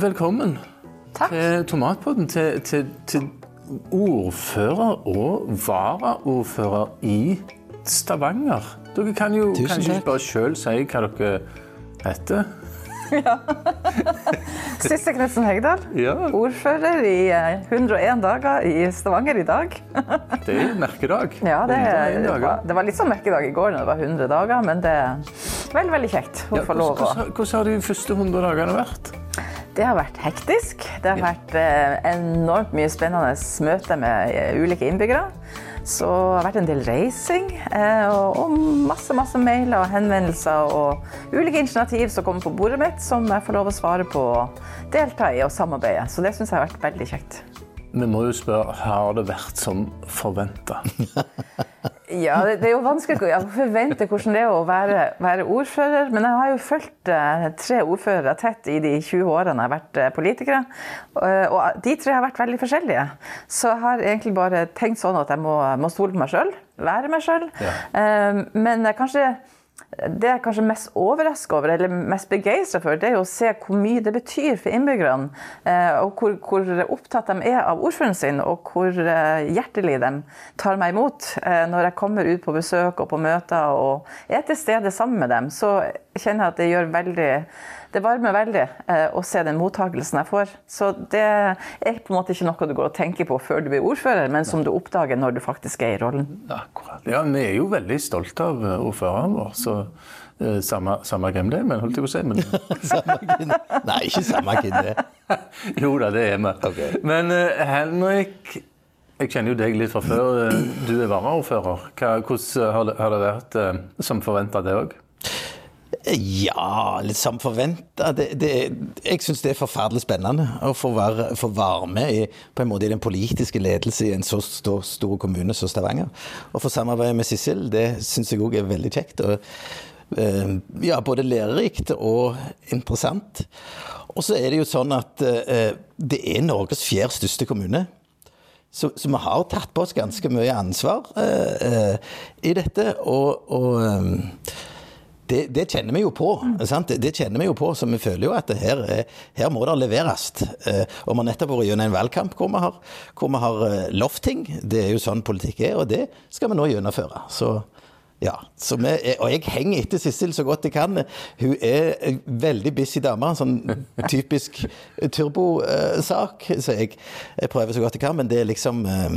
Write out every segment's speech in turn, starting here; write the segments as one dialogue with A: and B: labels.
A: velkommen
B: Takk.
A: til Tomatpodden. Til, til, til ordfører og varaordfører i Stavanger. Dere kan jo
C: Tusen
A: kanskje ikke bare sjøl si hva dere heter. Ja.
B: Sisse Knutsen Hegdal,
A: Ja,
B: ordfører i eh, 101 dager i Stavanger i dag.
A: det er merkedag.
B: Ja, det,
A: 101
B: det, var, det var litt sånn merkedag i går når det var 100 dager, men det er veldig, veldig kjekt å
A: Ja,
B: få lov å
A: hvordan, hvordan har de første 100 dagene vært?
B: Det har vært hektisk. Det har vært eh, enormt mye spennende møter med eh, ulike innbyggere. Så det har vært en del reising eh, og, og masse masse mailer og henvendelser og ulike initiativ som kommer på bordet mitt, som jeg får lov å svare på og delta i og samarbeide. Så det syns jeg har vært veldig kjekt.
A: Vi må jo spørre, har det vært som forventa?
B: Ja, det, det er jo vanskelig å forvente hvordan det er å være, være ordfører. Men jeg har jo fulgt eh, tre ordførere tett i de 20 årene jeg har vært eh, politiker. Og, og de tre har vært veldig forskjellige. Så jeg har egentlig bare tenkt sånn at jeg må, må stole på meg sjøl. Være meg sjøl.
A: Ja.
B: Eh, men kanskje det jeg kanskje mest overraska over, eller mest begeistra for, det er å se hvor mye det betyr for innbyggerne. eh, Og hvor, hvor opptatt de er av ordføreren sin, og hvor eh, hjertelig de tar meg imot. Eh, Når jeg kommer ut på besøk og på møter og er til stede sammen med dem, så kjenner jeg at det gjør veldig det varmer veldig eh, å se den mottakelsen jeg får. Så det er på en måte ikke noe du går og tenker på før du blir ordfører, men som du oppdager når du faktisk er i rollen.
A: Akkurat. Ja, vi er jo veldig stolte av eh, ordføreren vår, så eh, samme, samme hvem det er, men holdt jeg på å si. Men,
C: Nei, ikke samme hvem det er.
A: jo da, det er vi.
C: Okay.
A: Men uh, Henrik, jeg kjenner jo deg litt fra før. Du er varaordfører. Hvordan har det, har det vært uh, som forventa, det òg?
C: Ja, litt som forventa. Jeg syns det er forferdelig spennende å få være, få være med i, på en måte i den politiske ledelse i en så stor, stor kommune som Stavanger. Å få samarbeide med Sissel, det syns jeg òg er veldig kjekt. Og, eh, ja, både lærerikt og interessant. Og så er det jo sånn at eh, det er Norges fjerde største kommune. Så, så vi har tatt på oss ganske mye ansvar eh, eh, i dette. Og, og eh, det, det kjenner vi jo på. Sant? Det, det kjenner vi jo på, så vi føler jo at det her, er- her må det leveres. Eh, og vi har nettopp vært gjennom en valgkamp hvor vi har, hvor vi har eh, lovt ting. Det er jo sånn politikk er, og det skal vi nå gjennomføre. Så ja, så vi, Og jeg henger etter Sissel så godt jeg kan. Hun er en veldig busy dame. Sånn typisk turbosak. Så jeg, jeg prøver så godt jeg kan, men det er liksom eh,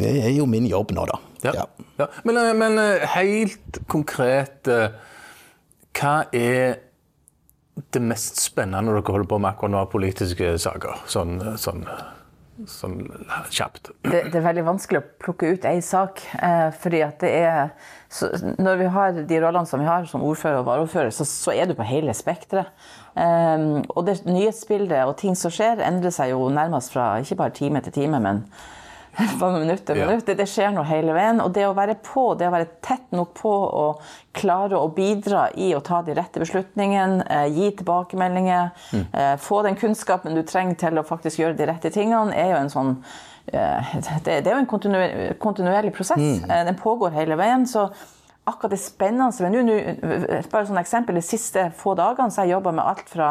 C: Det er jo min jobb nå, da.
A: Ja. Ja. Men, eh, men eh, helt konkret eh, Hva er det mest spennende dere holder på med akkurat nå av politiske saker? Sånn, sånn, sånn kjapt.
B: det, det er veldig vanskelig å plukke ut én sak. Eh, fordi at det er så, Når vi har de rollene som vi har som ordfører og varaordfører, så, så er du på hele spekteret. Eh, og det nyhetsbildet og ting som skjer, endrer seg jo nærmest fra ikke bare time til time, men fra minutt til minutt. Det, det skjer noe hele veien. Og det å være på, det å være tett nok på og klare å bidra i å ta de rette beslutningene, eh, gi tilbakemeldinger, eh, få den kunnskapen du trenger til å faktisk gjøre de rette tingene, er jo en sånn eh, det, det er jo en kontinuer, kontinuerlig prosess. Mm. Den pågår hele veien. så akkurat det spennende med nå, nå- bare et eksempel, De siste få dagene så har jeg jobba med alt fra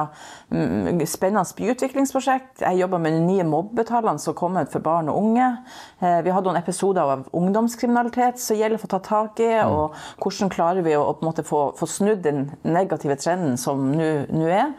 B: mm, spennende byutviklingsprosjekt, jeg jobba med de nye mobbetallene som kom ut for barn og unge. Eh, Vi hadde noen episoder av ungdomskriminalitet som gjelder for å ta tak i. og Hvordan klarer vi å, på en måte få, få snudd den negative trenden som nå er.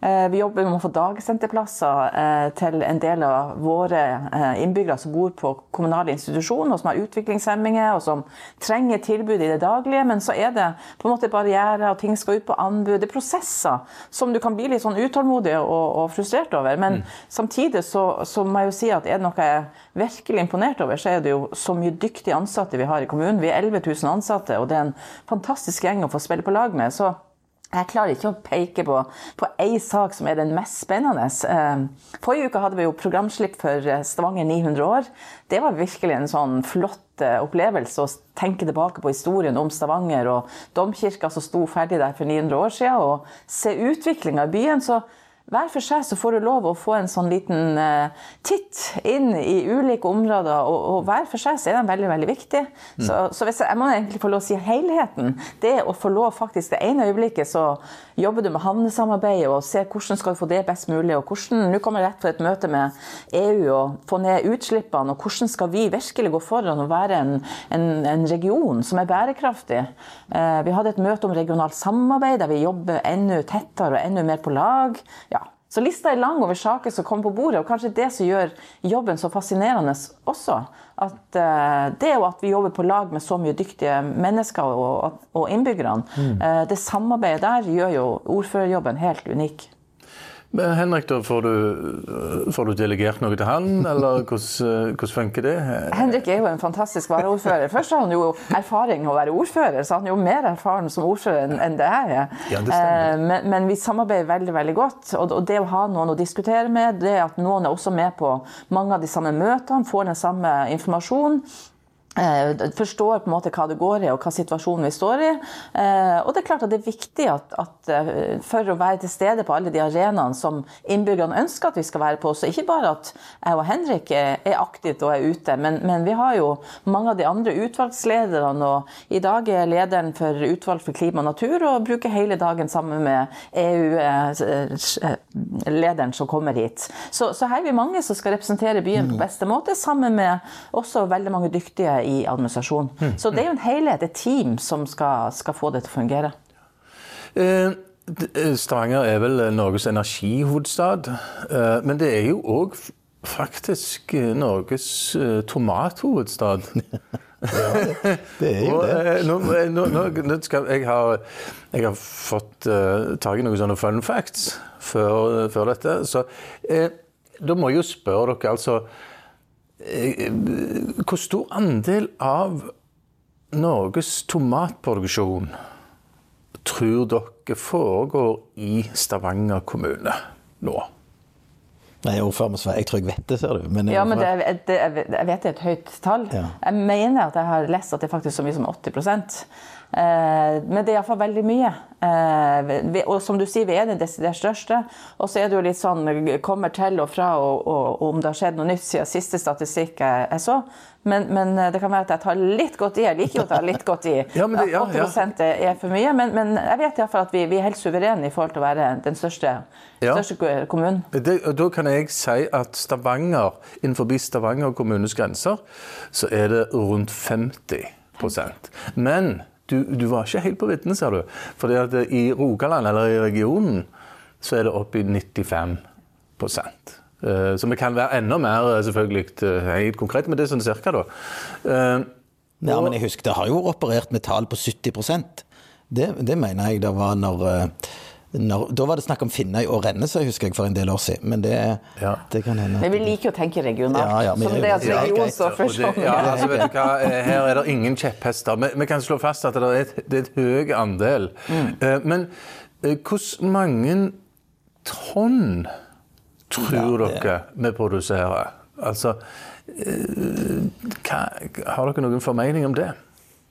B: Eh, Vi jobber med å få dagsenterplasser eh, til en del av våre eh, innbyggere som bor på kommunale institusjoner, og som har utviklingshemminger og som trenger tilbud i det daglige. Men så er det på en måte barrierer, og ting skal ut på anbud. Det er prosesser som du kan bli litt sånn utålmodig og, og frustrert over. Men samtidig så, så må jeg jo si at er det noe jeg er virkelig imponert over, så er det jo så mye dyktige ansatte vi har i kommunen. Vi er 11 000 ansatte, og det er en fantastisk gjeng å få spille på lag med. så jeg klarer ikke å peke på, på ei sak som er den mest spennende. Eh, Forrige uke hadde vi jo programslipp for eh, Stavanger 900 år. Det var virkelig en sånn flott eh, opplevelse å tenke tilbake på historien om Stavanger og domkirka som sto ferdig der for 900 år siden, og se utviklinga i byen. Så hver for seg så får du lov å få en sånn liten uh, titt inn i ulike områder, og, og, hver for seg så er de veldig veldig viktige. Mm. Så, så jeg, jeg, må egentlig få lov å si helheten. Det å få lov faktisk Det ene øyeblikket så jobber du med havnesamarbeid og ser hvordan skal du få det best mulig. og hvordan, Nå kommer jeg rett fra et møte med EU og få ned utslippene. og Hvordan skal vi virkelig gå foran og være en, en, en region som er bærekraftig? Uh, vi hadde et møte om regionalt samarbeid der vi jobber enda tettere og enda mer på lag. Ja, så lista er lang over saker som kommer på bordet, og kanskje det som gjør jobben så fascinerende også. At uh, det og at vi jobber på lag med så mye dyktige mennesker og, innbyggerne, mm. uh, det samarbeidet der gjør jo ordførerjobben helt unik.
A: Men Henrik, da får du, får du, delegert noe til han, eller hvordan, hvordan, funker det?
B: Henrik er jo en fantastisk varaordfører. Først har han jo erfaring med å være ordfører, så han er jo mer erfaren som ordfører enn det jeg er. Ja, det eh, men, men, vi samarbeider veldig veldig godt. Og det å ha noen å diskutere med, det at noen er også med på mange av de samme møtene, får den samme informasjonen, forstår på en måte hva det går i og hva situasjonen vi står i. Eh, og det er klart at det er viktig at, at eh, for å være til stede på alle de arenaene som innbyggerne ønsker at vi skal være på, så ikke bare at jeg og Henrik er aktivt og er ute, men, men vi har jo mange av de andre utvalgslederne. Og i dag er lederen for utvalg for klima og natur og bruker hele dagen sammen med EU-lederen som kommer hit. Så, så her er vi mange som skal representere byen på mm. beste måte, sammen med også veldig mange dyktige i administrasjon. Mm. Så det er jo en helhet, et team, som skal, skal få det til å fungere.
A: Eh, eh Stavanger er vel Norges energihovedstad, eh, men det er jo òg faktisk eh, Norges eh, tomathovedstad.
C: ja, det er jo det.
A: Nå, nå, nå skal, jeg, har, jeg, har, fått uh, tak i noen sånne fun facts før, før dette. Så eh, da må jeg jo spørre dere, altså Eh, hvor stor andel av Norges tomatproduksjon tror dere foregår i Stavanger kommune nå?
C: Nei, jeg, jeg tror jeg vet det, ser du.
B: Men ja, men det, det, jeg vet det er et høyt tall. Ja. Jeg mener at jeg har lest at det er faktisk så mye som 80 Eh, men det er iallfall veldig mye. Eh, og som du sier, vi er den desidert største. Og så er det jo litt sånn kommer til og fra og, og, om det har skjedd noe nytt siden siste statistikk jeg så. Men, men, eh, det kan være at jeg tar litt godt i. Jeg liker jo å ta litt godt i. ja, det, ja, 8% er for mye. Men, men jeg vet iallfall at vi, vi, er helt suverene i forhold til å være den største, ja. største kommunen.
A: Det, da kan jeg si at Stavanger, innenfor Stavanger kommunes grenser, så er det rundt 50% Men du, du var ikke helt på viddene, ser du. At i Rogaland, eller i regionen, så er det opp i 95 eh, Så vi kan være enda mer eh, selvfølgelig eh, helt konkret, men det er sånn cirka, da.
C: Ja, men jeg husker det har jo operert med tall på 70 det, det mener jeg det var når, da var det snakk om Finnøy og Rennesøy, husker jeg, for en del år siden. Men det, ja. det kan hende.
B: Men vi liker å tenke regionalt. Ja, ja, som det at region står først. sånn.
A: Ja, altså, vet du hva? Eh, her er det ingen kjepphester. Vi, vi kan slå fast at det er et, det er et høy andel. Mm. Uh, men hvordan hvor mange tonn tror dere vi produserer? Altså hva, Har dere noen formening om det?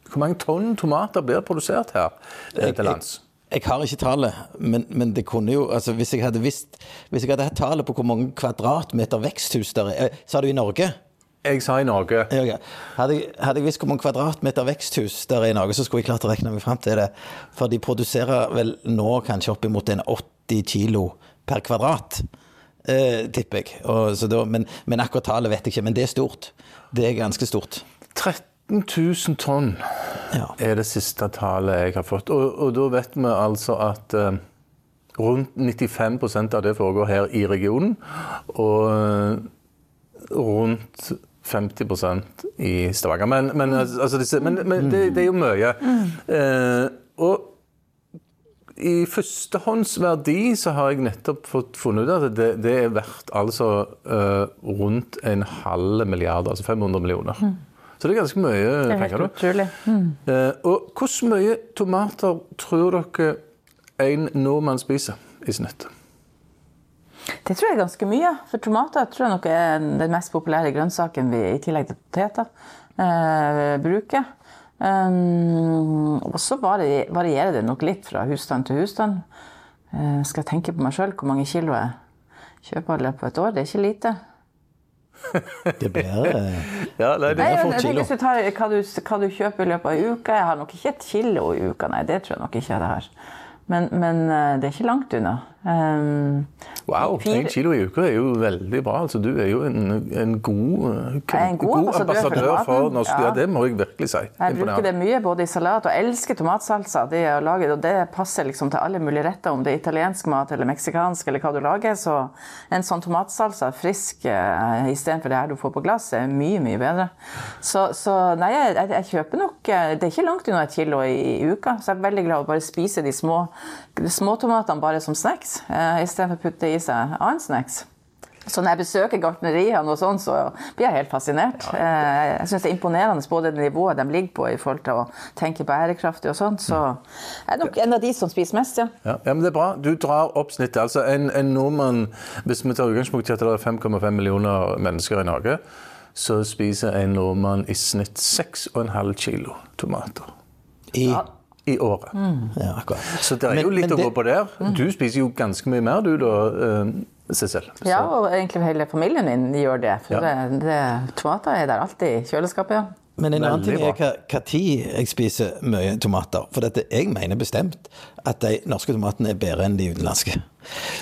A: Hvor mange tonn tomater blir produsert her til lands?
C: Jeg har ikke tallet, men, men, det kunne jo altså Hvis jeg hadde visst Hvis jeg hadde hatt tallet på hvor mange kvadratmeter veksthus der er eh, Sa du i Norge?
A: Jeg sa i Norge.
C: Okay. Hadde, jeg, hadde, jeg visst hvor mange kvadratmeter veksthus der er i Norge, så skulle jeg klart å regne meg fram til det. For de produserer vel nå kanskje oppimot en 80 kilo per kvadrat, eh, tipper jeg. Da, men, men akkurat tallet vet jeg ikke. Men det er stort. Det er ganske stort.
A: 30 15 000 tonn ja. er det siste tallet jeg har fått. Og, og da vet vi altså at eh, rundt 95% av det foregår her i regionen. Og eh, rundt 50% i Stavanger. Men, men, altså, disse, men, men det, det, er jo mye. Eh, og i førstehåndsverdi så har jeg nettopp fått funnet ut at det, det er verdt altså uh, rundt en halv milliard, altså 500 millioner. Mm. Så det er ganske mye er penger.
B: Utrolig. Mm.
A: Eh, og hvor mye tomater tror dere en nordmann spiser i snitt?
B: Det tror jeg er ganske mye. For tomater tror jeg nok er den mest populære grønnsaken vi i tillegg til poteter eh, bruker. Um, og så varierer det nok litt fra husstand til husstand. Uh, skal jeg tenke på meg sjøl hvor mange kilo jeg kjøper i løpet av et år? Det er ikke lite.
C: Det blir eh,
A: Ja, nei, det,
B: Nei,
C: er fort kilo.
B: Hvis du tar hva du, hva du kjøper i løpet av ei uke Jeg har nok ikke et kilo i uka, nei. Det tror jeg nok ikke jeg har. Men, men eh, det er ikke langt unna. Um,
A: wow, én kilo i uka er jo veldig bra. Altså, du er jo en, en god, eh,
B: en god ambassadør for
A: norsk
B: Ja.
A: Ja, det må jeg virkelig si.
B: Jeg bruker det mye både i salat og elsker tomatsalsa. Det, lager, og det passer liksom til alle mulige retter, om det er italiensk mat eller meksikansk eller hva du lager. Så en sånn tomatsalsa, frisk uh, istedenfor det her du får på glass, er mye, mye bedre. Så, så nei, jeg, jeg, kjøper nok eh, Det er ikke langt unna et kilo i, i uka. Så jeg er veldig glad i å bare spise de små de småtomatene bare som snacks, uh, istedenfor å putte i seg annen snacks. Så når jeg besøker gartneriene, og sånn, så blir jeg helt fascinert. Eh, Jeg synes det er imponerende både det nivået de ligger på i forhold til å tenke bærekraftig og sånt. Så jeg er nok en av de som spiser mest, ja.
A: Ja, ja, men det er bra. Du drar opp snittet. Altså, en, en nordmann, Hvis vi tar utgangspunkt i at det er 5,5 millioner mennesker i Norge, så spiser en nordmann i snitt 6,5 kilo tomater
C: i
A: i året.
C: Ja, akkurat.
A: Så det er
C: Men-
A: jo litt
C: men
A: å
C: det-
A: gå på der. Du spiser jo ganske mye mer, du da, eh, Sissel.
B: Ja, og egentlig hele familien min gjør det. For
A: Ja.
B: det, det, tomater er der alltid i kjøleskapet, ja.
C: Men en annen ting er hva tid jeg spiser mye tomater. For dette, jeg mener bestemt at de norske tomatene er bedre enn de utenlandske.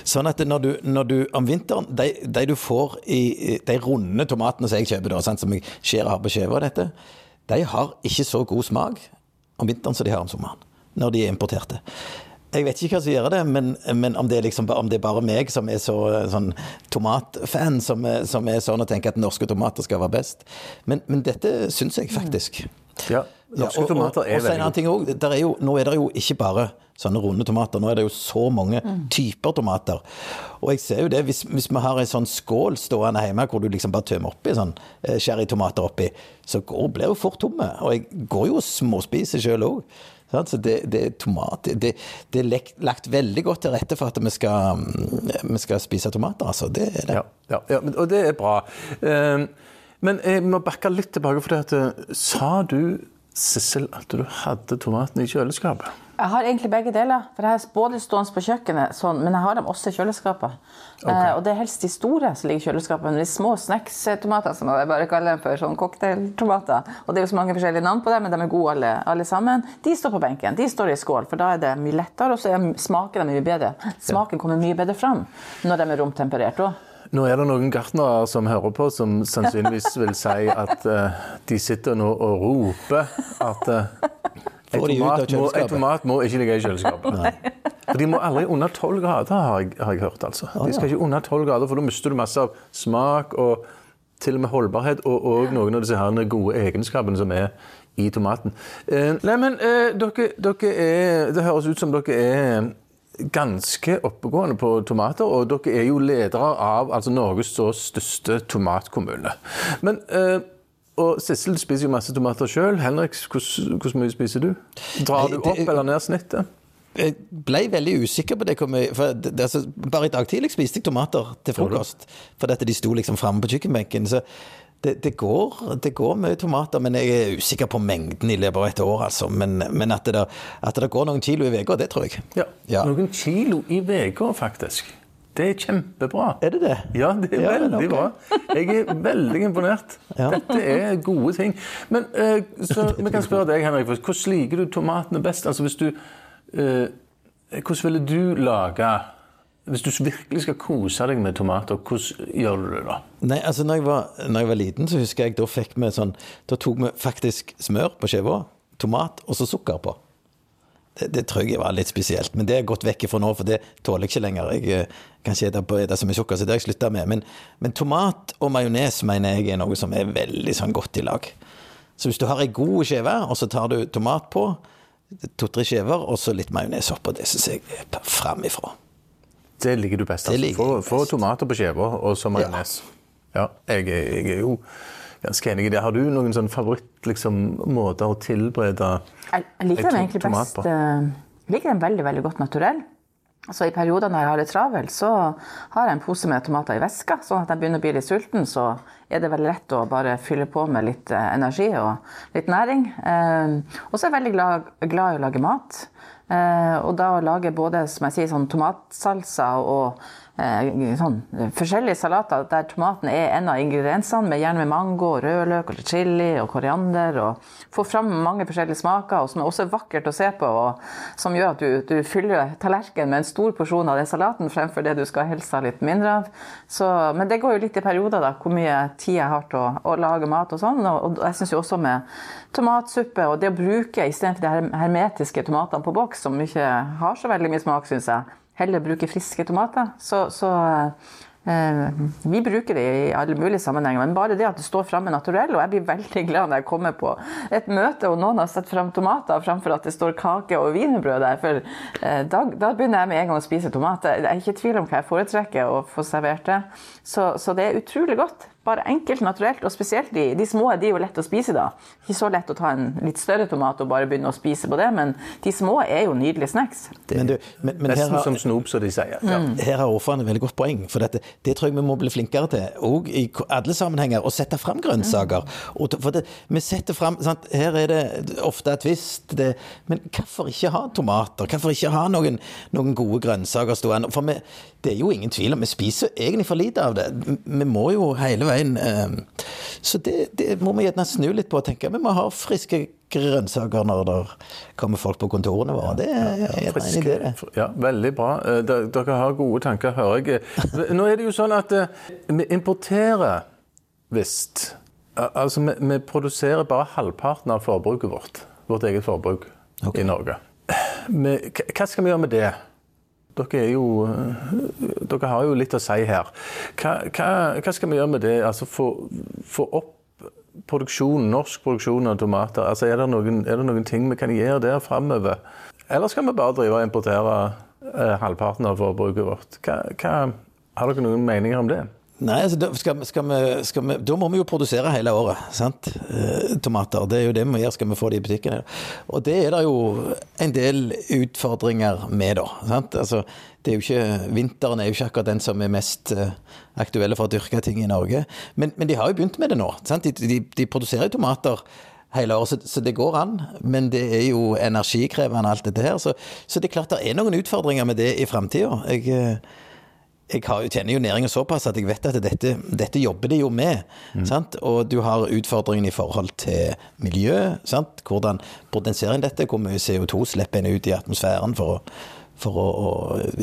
C: Sånn at når du, når du om vinteren De, de du får i de runde tomatene som jeg kjøper, da, sant, som jeg skjærer på skiva, og dette, de har ikke så god smak om vinteren som de har om sommeren. Når de er importerte. Jeg vet ikke hva som gjør det, men, men om, det liksom, om det er bare meg som er så sånn tomatfan, som, er- som er sånn og tenker at norske tomater skal være best. Men, men dette syns jeg faktisk.
A: Ja, norske
C: Ja, og-
A: tomater
C: og,
A: er
C: og så en
A: veldig
C: annen ting også, der er jo, Nå er det jo ikke bare sånne runde tomater, nå er det jo så mange typer tomater. Og jeg ser jo det, hvis, hvis vi har en sånn skål stående hjemme hvor du liksom bare tømmer oppi sånn eh, sherrytomater oppi, så går, blir jo fort tomme. Og jeg går jo og småspiser sjøl òg. Så det, det er tomat Det, det er lagt veldig godt til rette for at vi skal, mm, vi skal spise tomater, altså. Det er det.
A: Ja, ja, ja og det er bra. Eh, Men jeg må bakke litt tilbake, for det at, eh, sa du, Sissel, at du hadde tomatene i kjøleskapet?
B: Jeg har egentlig begge deler. For jeg har både stående på kjøkkenet, sånn, men jeg har dem også i kjøleskapet. Eh, og det er helst de store som ligger i kjøleskapet. Men de små snackstomater, som jeg bare kaller dem for, sånn cocktailtomater. Og det er jo så mange forskjellige navn på dem, men de er gode alle, alle sammen. De står på benken. De står i skål, for da er det mye lettere, og så er smaken mye bedre. Smaken kommer mye bedre fram når de er romtemperert òg.
A: Nå er det noen gartnere som hører på, som sannsynligvis vil si at uh, de sitter nå og roper at uh, en, tomat må, en tomat må ikke ligge i kjøleskapet. For De må aldri under 12 grader, har jeg, har jeg hørt. altså. De skal ikke under 12 grader, for da mister du masse av smak og til og med holdbarhet, og, og noen av disse her gode egenskapene som er i tomaten. Uh, nei, men uh, dere, dere er Det høres ut som dere er ganske oppegående på tomater, og dere er jo ledere av altså Norges så største tomatkommune. Men eh, og Sissel spiser jo masse tomater sjøl. Henrik, hvor mye spiser du? Drar du opp eller ned snittet?
C: Jeg ble veldig usikker på det. For det, altså, bare i dag tidlig spiste jeg tomater til frokost. For dette de sto liksom framme på kjøkkenbenken. Så det, det, går, det går mye tomater, men jeg er usikker på mengden i løpet av et år. altså. Men, men at, det, at det går noen kilo i uka, det tror jeg.
A: Ja.
C: Ja.
A: Noen kilo i uka, faktisk. Det er kjempebra.
C: Er det det?
A: Ja, det er
C: Ja,
A: veldig bra. Jeg er veldig imponert. Dette er gode ting. Men eh, så vi kan spørre deg, Henrik, hvordan liker du tomatene best? Altså hvis du eh, Hvordan ville du lage Hvis du virkelig skal kose deg med tomater, hvordan gjør du det da?
C: Nei, altså når jeg, var, når jeg var liten, så husker jeg da fikk vi sånn Da tok vi faktisk smør på skiva, tomat og så sukker på. Det, det tror jeg var litt spesielt, men det er gått vekk ifra nå, for det tåler jeg ikke lenger. Jeg eh, kan ikke spise så mye sukker, så det har jeg slutta med. Men, men tomat og majones mener jeg er noe som er veldig sånn godt i lag. Så hvis du har ei god skive, og så tar du tomat på, to-tre skiver, og så litt majones oppå, det syns jeg er framifrå.
A: Det liker du best. Altså.
C: liker
A: Få,
C: jeg
A: få tomater på skiva og så majones. Ja, jeg, er- jeg er jo ganske enig i det. Har du noen sånn favorittmåter liksom, å tilberede
B: Jeg, jeg liker den egentlig best eh, Jeg liker den veldig veldig godt naturell. Så I perioder når jeg har det travelt, så har jeg en pose med tomater i veska. Sånn at jeg begynner å bli litt sulten, så er det veldig lett å bare fylle på med litt eh, energi og litt næring. Eh, og så er jeg veldig glad, glad i å lage mat. Eh, og da å lage både som jeg sier, sånn tomatsalsa og sånn, forskjellige salater der tomaten er en av ingrediensene, med gjerne med mango, rødløk, eller chili og koriander. og Få fram mange forskjellige smaker, og som er også vakkert å se på. og Som gjør at du, du fyller tallerkenen med en stor porsjon av den salaten fremfor det du skal helst ha litt mindre av. Så, men det går jo litt i perioder, da, hvor mye tid jeg har til å, å lage mat og sånn. Og, og jeg syns jo også med tomatsuppe og det å bruke istedenfor de hermetiske tomatene på boks, som ikke har så veldig mye smak, syns jeg heller bruke friske tomater. Så, så eh, vi bruker det i alle mulige sammenhenger, men bare det at det står framme naturell. Og jeg blir veldig glad når jeg kommer på et møte og noen har satt fram tomater framfor at det står kake og wienerbrød der. For eh, da, da, begynner jeg med en gang å spise tomater. Jeg er ikke i tvil om hva jeg foretrekker å få servert det. Så, så det er utrolig godt. Bare enkelt, naturelt, og spesielt de, de små de er jo lett å spise da. Ikke så lett å ta en litt større tomat og bare begynne å spise på det, men de små er jo nydelige snacks.
A: Det er men, men, nesten har, som snop, som de sier. Ja.
C: Mm. Her har ordføreren et veldig godt poeng, for dette, det tror jeg vi må bli flinkere til. Og i alle sammenhenger, å sette fram grønnsaker. Mm. for det, vi setter frem, sant? Her er det ofte et tvist, men hvorfor ikke ha tomater? Hvorfor ikke ha noen, noen gode grønnsaker stående? For vi, det er jo ingen tvil om vi spiser egentlig for lite av det. Vi må jo hele veien eh, Så det, det må vi gjerne snu litt på og tenke. Vi må ha friske grønnsaker når det kommer folk på kontorene våre. Det er ja, ja, en idé, det.
A: Ja, veldig bra. Eh, dere har gode tanker, hører jeg. Nå er det jo sånn at eh, vi importerer visst Altså, vi, vi, produserer bare halvparten av forbruket vårt. Vårt eget forbruk okay. i Norge. Hva skal vi gjøre med det? Dere, jo, dere, har jo litt å si her. Hva, hva, hva skal vi gjøre med det? Altså Få, opp produksjon, norsk produksjon av tomater. Altså, er, det noen, er det noen ting vi kan gjøre der framover? Eller skal vi bare drive og importere eh, halvparten av forbruket vårt? Hva, har dere noen meninger om det?
C: Nei, altså, da, skal, skal vi, skal vi, da må vi jo produsere hele året. sant? Eh, tomater. Det er jo det vi gjør, skal vi få det i butikkene. Og det er det jo en del utfordringer med, da. sant? Altså, det er jo ikke, Vinteren er jo ikke akkurat den som er mest uh, aktuelle for å dyrke ting i Norge. Men, men, de har jo begynt med det nå. sant? De, de, de produserer tomater hele året, så, så, det går an. Men det er jo energikrevende, alt dette her. Så, så det er klart det er noen utfordringer med det i framtida. Jeg uh, jeg har, kjenner jo næringen såpass at jeg vet at dette, dette jobber de jo med. Mm. Og du har utfordringen i forhold til miljø. Sant? Hvordan potenserer en dette? Hvor mye CO2 slipper en ut i atmosfæren for å for å, å,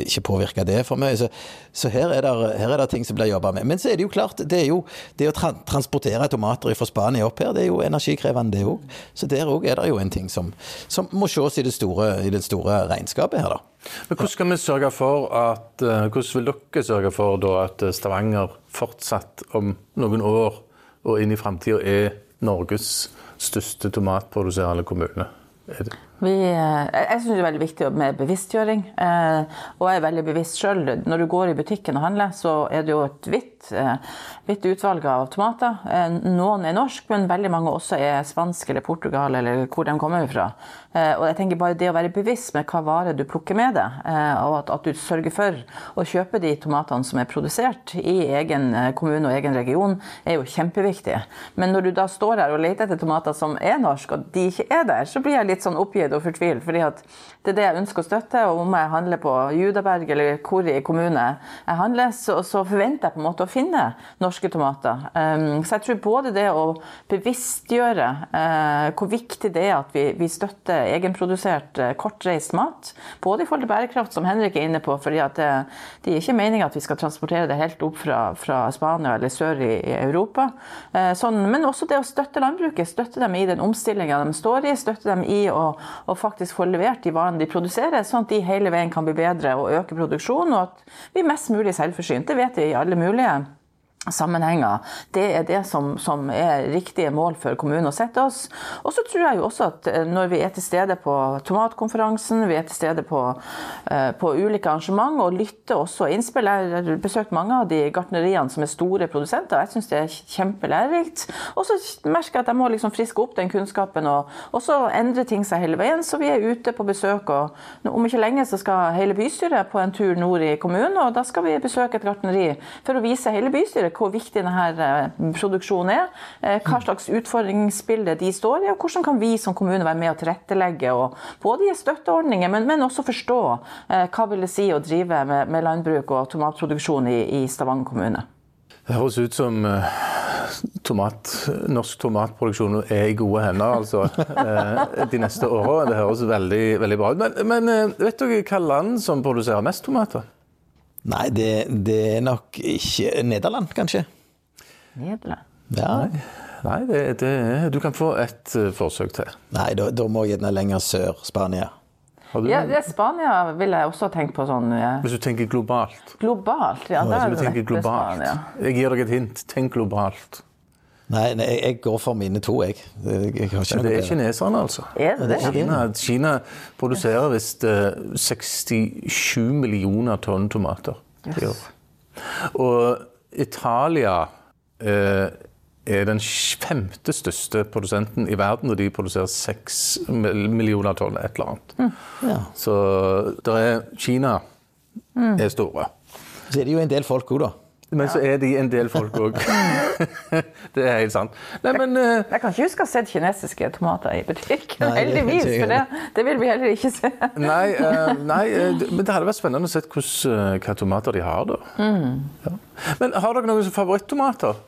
C: ikke påvirke det for mye. Så, så her, er det, her, er det, ting som blir jobba med. Men så er det jo klart, det, er jo, det å tra transportere tomater fra Spania opp her, det er jo energikrevende, det òg. Så der òg er det jo en ting som, som må ses i det, store, i det store regnskapet her, da.
A: Men hvordan skal vi sørge for at, eh, hvordan vil dere sørge for da, at Stavanger fortsatt om noen år og inn i framtida er Norges største tomatproduserende kommune?
B: Vi, eh, jeg syns det er veldig viktig med bevisstgjøring. Eh, og jeg er veldig bevisst sjøl. Når du går i butikken og handler, så er det jo et vidt, eh, vidt utvalg av tomater. Noen er norsk, men veldig mange også er spansk eller Portugal eller hvor de kommer fra. Og jeg tenker bare det å være bevisst med hva vare du plukker med deg, og at, at, du sørger for å kjøpe de tomatene som er produsert i egen kommune og egen region, er jo kjempeviktig. Men når du da står her og leter etter tomater som er norske, og de ikke er der, så blir jeg litt sånn oppgitt og fortvilt. fordi det er det jeg ønsker å støtte. Og om jeg handler på Judaberg eller hvor i kommune jeg handler, så, så, forventer jeg på en måte å finne norske tomater. Um, så jeg tror både det å bevisstgjøre uh, hvor viktig det er at vi, vi støtter egenprodusert uh, kortreist mat, både i forhold til bærekraft, som Henrik er inne på, fordi at det, det er ikke meninga at vi skal transportere det helt opp fra, fra Spania eller sør i, i Europa. Uh, sånn, men også det å støtte landbruket, støtte dem i den omstillinga de står i, støtte dem i å, å faktisk få levert de varene de produserer, sånn at de hele veien kan bli bedre og øke produksjonen, og at vi er mest mulig selvforsynt. Det vet vi i alle mulige sammenhenger. Det er det som, som, er riktige mål for kommunen å sette oss. Og så tror jeg jo også at eh, når vi er til stede på tomatkonferansen, vi er til stede på, uh, på ulike arrangement og lytter også innspill Jeg har besøkt mange av de gartneriene som er store produsenter. Jeg syns det er kjempelærerikt. Og så merker jeg at jeg må liksom friske opp den kunnskapen, og, og så endrer ting seg hele veien. Så vi er ute på besøk, og om ikke lenge så skal hele bystyret på en tur nord i kommunen, og da skal vi besøke et gartneri for å vise hele bystyret hvor viktig denne eh, produksjonen er. eh, Hva slags utfordringsbilde de står i, og hvordan kan vi som kommune være med å tilrettelegge og både gi støtteordninger, men, men også forstå eh, hva vil det si å drive med, med landbruk og tomatproduksjon i, i Stavanger kommune.
A: Det høres ut som tomat, norsk tomatproduksjon er i gode hender altså, de neste åra. Det høres veldig, veldig bra ut. Men, men vet dere hva land som produserer mest tomater?
C: Nei, det, det er nok ikke Nederland, kanskje.
B: Nederland.
C: Ja.
A: Nei, det, det, du kan få et eh, forsøk til.
C: Nei, da, da må jeg gjerne lenger sør. Spania.
A: Du
B: Ja, det er Spania vil jeg også tenke på sånn ja.
A: Hvis du tenker globalt.
B: globalt. Ja,
A: du
B: er det
A: tenker globalt. Jeg gir deg et hint. Tenk globalt.
C: Nei, nei, jeg går for mine to, jeg. Jeg, jeg har ikke
A: Det er kineserne, altså.
B: Er det?
A: Kina, Kina produserer visst eh, 67 millioner tonn tomater i år. Og Italia eh, er den femte største produsenten i verden, og de produserer 6 millioner tonn et eller annet.
C: Ja.
A: Så det er Kina er store.
C: Så er det jo en del folk òg, da.
A: Men så er de en del folk òg. det er helt sant. Nei, men uh,
B: Jeg kan ikke huske å ha sett kinesiske tomater i butikken,
C: Nei,
B: heldigvis. For det, det vil vi heller ikke se.
A: Nei, uh, nei uh, men det hadde vært spennende å se hvilke tomater de har, da. Ja. Men har dere noen favorittomater?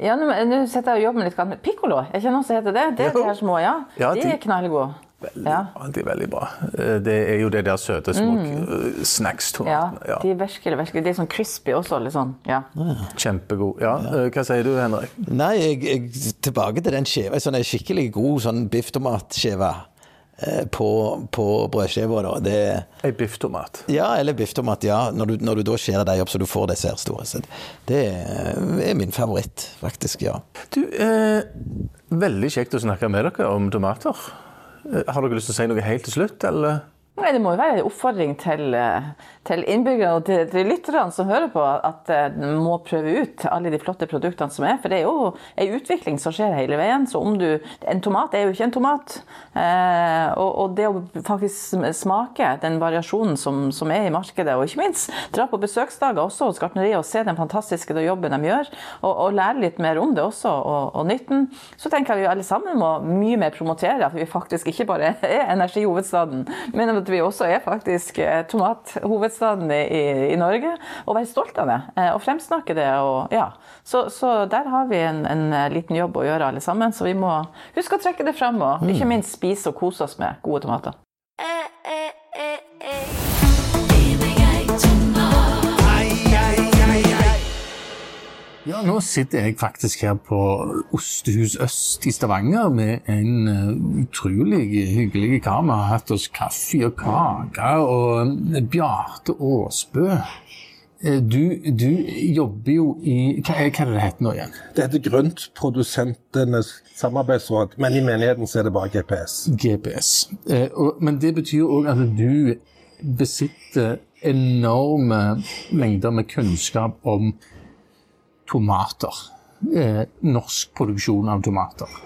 B: Ja, Nå nå setter jeg og jobber med litt piccolo. Er ikke noe som heter det? Det er
A: Jo.
B: de her små, ja.
A: Ja,
B: de
A: de-
B: er knallgode. Ja.
A: Ja, de er veldig bra. Eh, Det er jo det der søte små mm. snacks.
B: Ja, ja, de er virkelig, virkelig. De er sånn crispy også, litt sånn. Ja.
A: Kjempegod. Ja, eh, Hva sier du, Henrik?
C: Nei, jeg, jeg tilbake til den skjeva. Sånn en skikkelig god sånn bifftomatskive eh, på, på brødskiva. da. Det,
A: Ei bifftomat.
C: ja, eller bifftomat, ja. Når du, når du da skjærer dem opp så du får disse her store. Så det er min favoritt, faktisk. ja.
A: Du, eh, veldig kjekt å snakke med dere om tomater. Eh, Har dere lyst til å si noe helt til slutt, eller?
B: Det må jo være en oppfordring til, eh, til innbyggerne og til, til lytterne som hører på, at eh, de må prøve ut alle de flotte produktene som er. For det er jo en utvikling som skjer hele veien. Så om du En tomat er jo ikke en tomat. Eh, og, og det å faktisk smake den variasjonen som, som er i markedet, og ikke minst dra på besøksdager også hos gartneriet og se den fantastiske jobben de gjør, og, og lære litt mer om det også, og, og nytten, så tenker jeg vi alle sammen må mye mer promotere at vi faktisk ikke bare er energihovedstaden, men at vi også er faktisk eh, tomathovedstaden i, i, Norge, og være stolt av det, eh, og fremsnakke det. Og, ja. så, så der har vi en, en eh, liten jobb å gjøre alle sammen, så vi må huske å trekke det frem, og ikke minst spise og kose oss med gode tomater.
A: Ja, nå sitter jeg faktisk her på Ostehus Øst i Stavanger med en eh, utrolig hyggelig kar. Vi har hatt oss kaffe og kake og eh, Bjarte Aasbø. Eh, Du, du jobber jo i Hva er hva er det det heter nå igjen?
D: Det heter Grøntprodusentenes samarbeidsråd, men i menigheten så er det bare GPS.
A: GPS. Og, men det betyr òg at du besitter enorme mengder med kunnskap om tomater. Eh, norsk produksjon av tomater.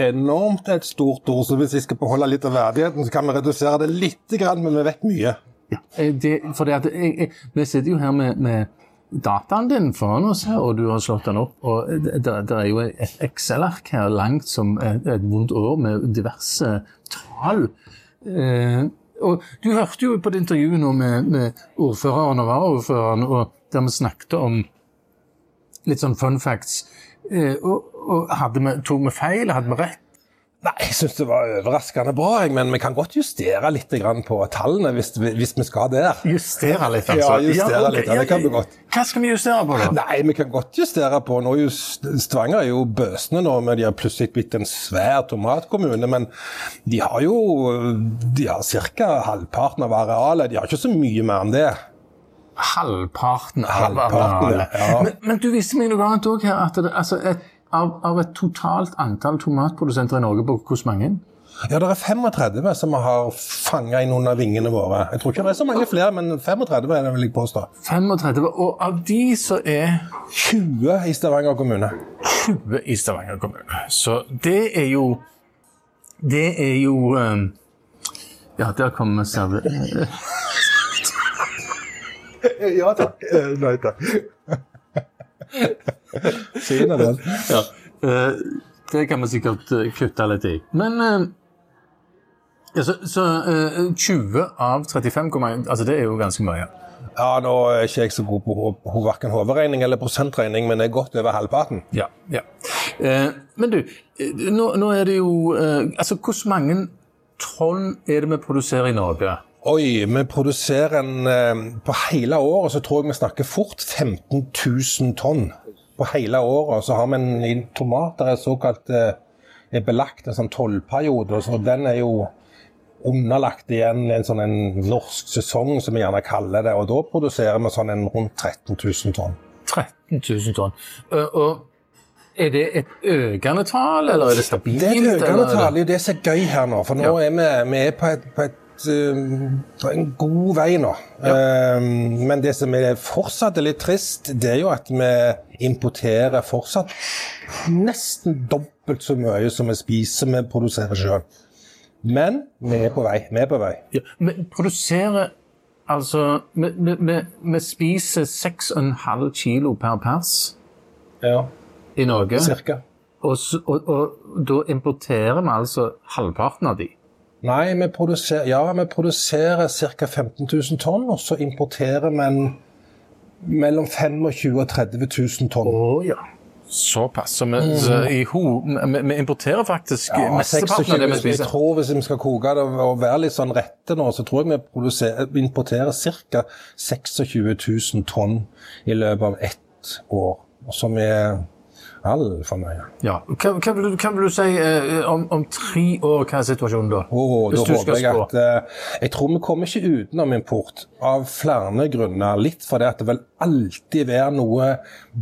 D: Enormt et stort ord, så hvis vi skal beholde litt av verdigheten, så kan vi redusere det litt, men vi vet mye.
A: Ja, eh, det, for det at jeg, jeg, vi sitter jo her med, med dataen din foran oss her, og du har slått den opp. og Det, det det er jo et Excel-ark her langt som et, et vondt år med diverse tall. Eh, og Du hørte jo på det intervjuet nå med, med ordføreren og varaordføreren, og der vi snakket om litt sånn fun facts. Eh, og, og hadde vi, Tok vi feil? Hadde vi rett?
D: Nei, jeg syns det var overraskende bra, men vi kan godt justere litt på tallene hvis, vi- hvis vi skal der.
A: Justere litt, altså?
D: Ja, justere litt, ja, det kan vi godt.
A: Hva skal vi justere på, da?
D: Nei, vi kan godt justere på nå. er jo St- Stavanger er jo bøsende nå, men de har plutselig blitt en svær tomatkommune. Men de har jo de har ca. halvparten av arealet. De har ikke så mye mer enn det.
A: Halvparten av arealet.
D: ja.
A: Men, men du viste meg noe annet òg her. at det, altså et, av, av et totalt antall tomatprodusenter i Norge, på hvor mange?
D: Ja, det er 35 som har fanga inn under vingene våre. Jeg tror ikke det er så mange flere, men 35 er det vil jeg påstå.
A: 35. Og av de så er
D: 20 i Stavanger kommune.
A: 20 i Stavanger kommune. Så det er jo Det er jo um, Ja, der kommer serve...
D: Ja takk. Nei takk. Fin er den.
A: Ja. Eh, det kan vi sikkert eh, kutte litt i. Men eh, ja, så, så eh, 20 av 35, altså det er jo ganske mye.
D: Ja, nå er ikke jeg så god på ho- hverken hoderegning eller prosentregning, men det er godt over halvparten.
A: Ja. ja. Eh, men du, eh, nå, nå er det jo eh, Altså, hvor mange tonn er det vi produserer i Norge?
D: Oi, vi produserer en eh, På hele året så tror jeg vi snakker fort 15 000 tonn. På hele året så har vi en, en tomater er såkalt eh, er belagt en sånn tollperiode, så den er jo underlagt igjen en sånn en norsk sesong, som vi gjerne kaller det. Og da produserer vi sånn en rundt 13 000 tonn.
A: 13 000 tonn. Eh, og er det et økende tall, eller er det stabilt?
D: Det er et økende tall. Det er jo det som er gøy her nå. For nå
A: Ja.
D: er vi, vi er på, et, på, et, på en god vei nå. Ja. men det som er fortsatt litt trist, det er jo at vi importerer fortsatt nesten dobbelt så mye som vi spiser vi produserer sjøl. Men vi er på vei. Vi er på vei.
A: Ja, vi produserer Altså, vi, vi, vi spiser 6,5 kilo per pers
D: Ja,
A: i Norge.
D: cirka.
A: Og, og, og da importerer vi altså halvparten av de.
D: Nei, vi produserer, ja, vi produserer ca. 15 000 tonn, og så importerer vi mellom 25 og 30 000 tonn.
A: Oh, ja. Såpass. Så vi, så i ho, vi, importerer faktisk
D: Ja,
A: mesteparten av det vi
D: 26, jeg
A: spiser.
D: tror Hvis vi skal koke det og være litt sånn rette nå, så tror jeg vi importerer ca. 26 000 tonn i løpet av ett år. Som er altfor mye.
A: Ja. Hva, hva, vil du, hva vil du si eh, om, om tre år? Hva er situasjonen da?
D: Og da
A: du
D: håper jeg at eh, Jeg tror vi kommer ikke utenom import av flere grunner. Litt fordi at det vil alltid være noe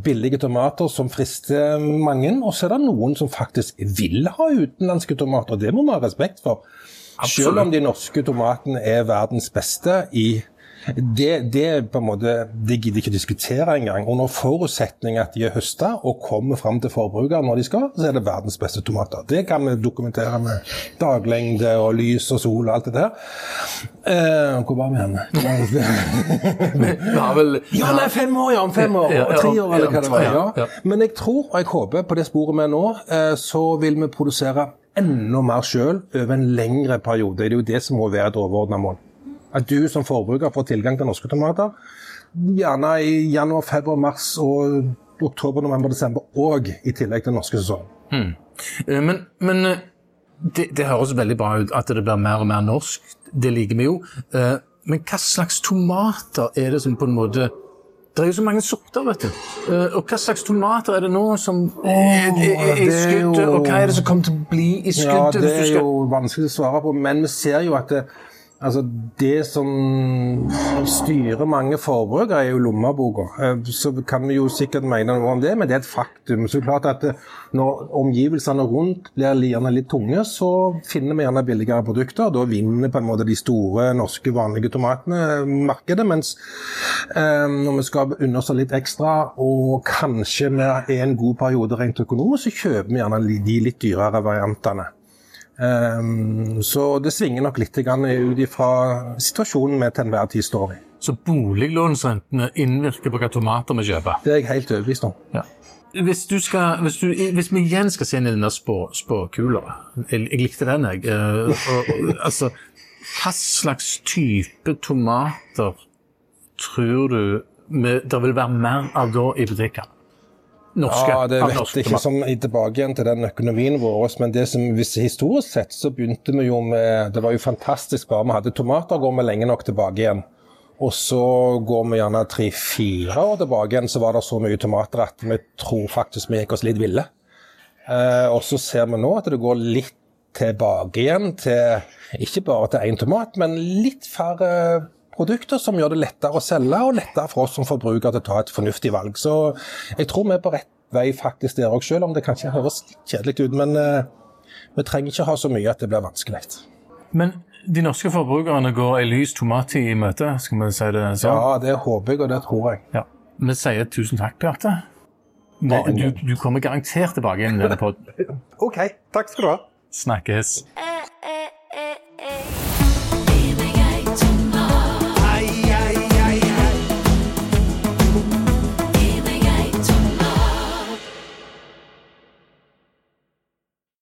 D: billige tomater som frister mange, og så er det noen som faktisk vil ha utenlandske tomater. og Det må vi ha respekt for. Selv om de norske tomatene er verdens beste i det, det, på en måte, det gidder ikke diskutere engang. Under forutsetning at de er høsta og kommer fram til forbruker når de skal, så er det verdens beste tomater. Det kan vi dokumentere med daglengde og lys og sol og alt det der. Eh, hvor var vi hen?
A: Vi har vel
D: Ja, nei, fem år, ja. Om fem år.
A: Ja,
D: Tre år, eller hva det var.
A: ja.
D: Men jeg tror, og jeg håper, på det sporet vi er nå, eh, så vil vi produsere enda mer sjøl over en lengre periode. Det er jo det som må være et overordna mål. At du som forbruker får tilgang til norske tomater, gjerne i januar, februar, mars og oktober, november, desember, og i tillegg til norske sesong.
A: Hmm. Men, men eh, det, det høres veldig bra ut at det blir mer og mer norsk. Det liker vi jo. Eh, Men hva slags tomater er det som på en måte Det er jo så mange sorter, vet du. Eh, Og hva slags tomater er det nå som er, i skuddet, og hva er det som kommer til å bli i
D: Ja, det er jo vanskelig å svare på, men vi ser jo at det, altså det som styrer mange forbrukere, er jo lommeboka. Eh, Så kan vi jo sikkert mene noe om det, men det er et faktum. Så klart at når omgivelsene rundt blir gjerne litt tunge, så finner vi gjerne billigere produkter. Da vinner på en måte de store norske vanlige tomatene markedet. Mens eh, når vi skal unne oss litt ekstra, og kanskje vi er en god periode rent økonomisk, så kjøper vi gjerne de litt dyrere variantene. Ehm, så det svinger nok litt ut ifra situasjonen vi til enhver tid står i.
A: Så boliglånsrentene innvirker på hva tomater vi kjøper?
D: Det er jeg helt overbevist om.
A: Ja. Hvis, du skal, hvis, du, hvis vi igjen skal se inn i denne spå, spåkula jeg, jeg likte den, jeg. Eh, og, altså, hva slags type tomater tror du det vil være mer av da i butikkene? Norske.
D: Ja, det vet
A: norske
D: ikke som i tilbake igjen til den økonomien vår. Men det som, hvis historisk sett så begynte vi jo med Det var jo fantastisk bare vi hadde tomater, går vi lenge nok tilbake igjen. Og så går vi gjerne tre-fire år tilbake igjen, så var det så mye tomater at vi tror faktisk vi gikk oss litt ville. Eh, og så ser vi nå at det går litt tilbake igjen til ikke bare til én tomat, men litt færre produkter som gjør det lettere å selge, og lettere for oss som forbrukere til å ta et fornuftig valg. Så jeg tror vi er på rett vei faktisk der òg, selv om det kanskje høres kjedelig ut. Men uh, vi trenger ikke ha så mye at det blir vanskelig.
A: Men de norske forbrukerne går ei lys tomattid i møte, skal vi si det sånn?
D: Ja, det håper jeg, og det tror jeg.
A: Ja. Vi sier tusen takk, Bjarte. Du, du kommer garantert tilbake inn i denne podden.
D: OK, takk skal du ha.
A: Snakkes.
E: eh, eh.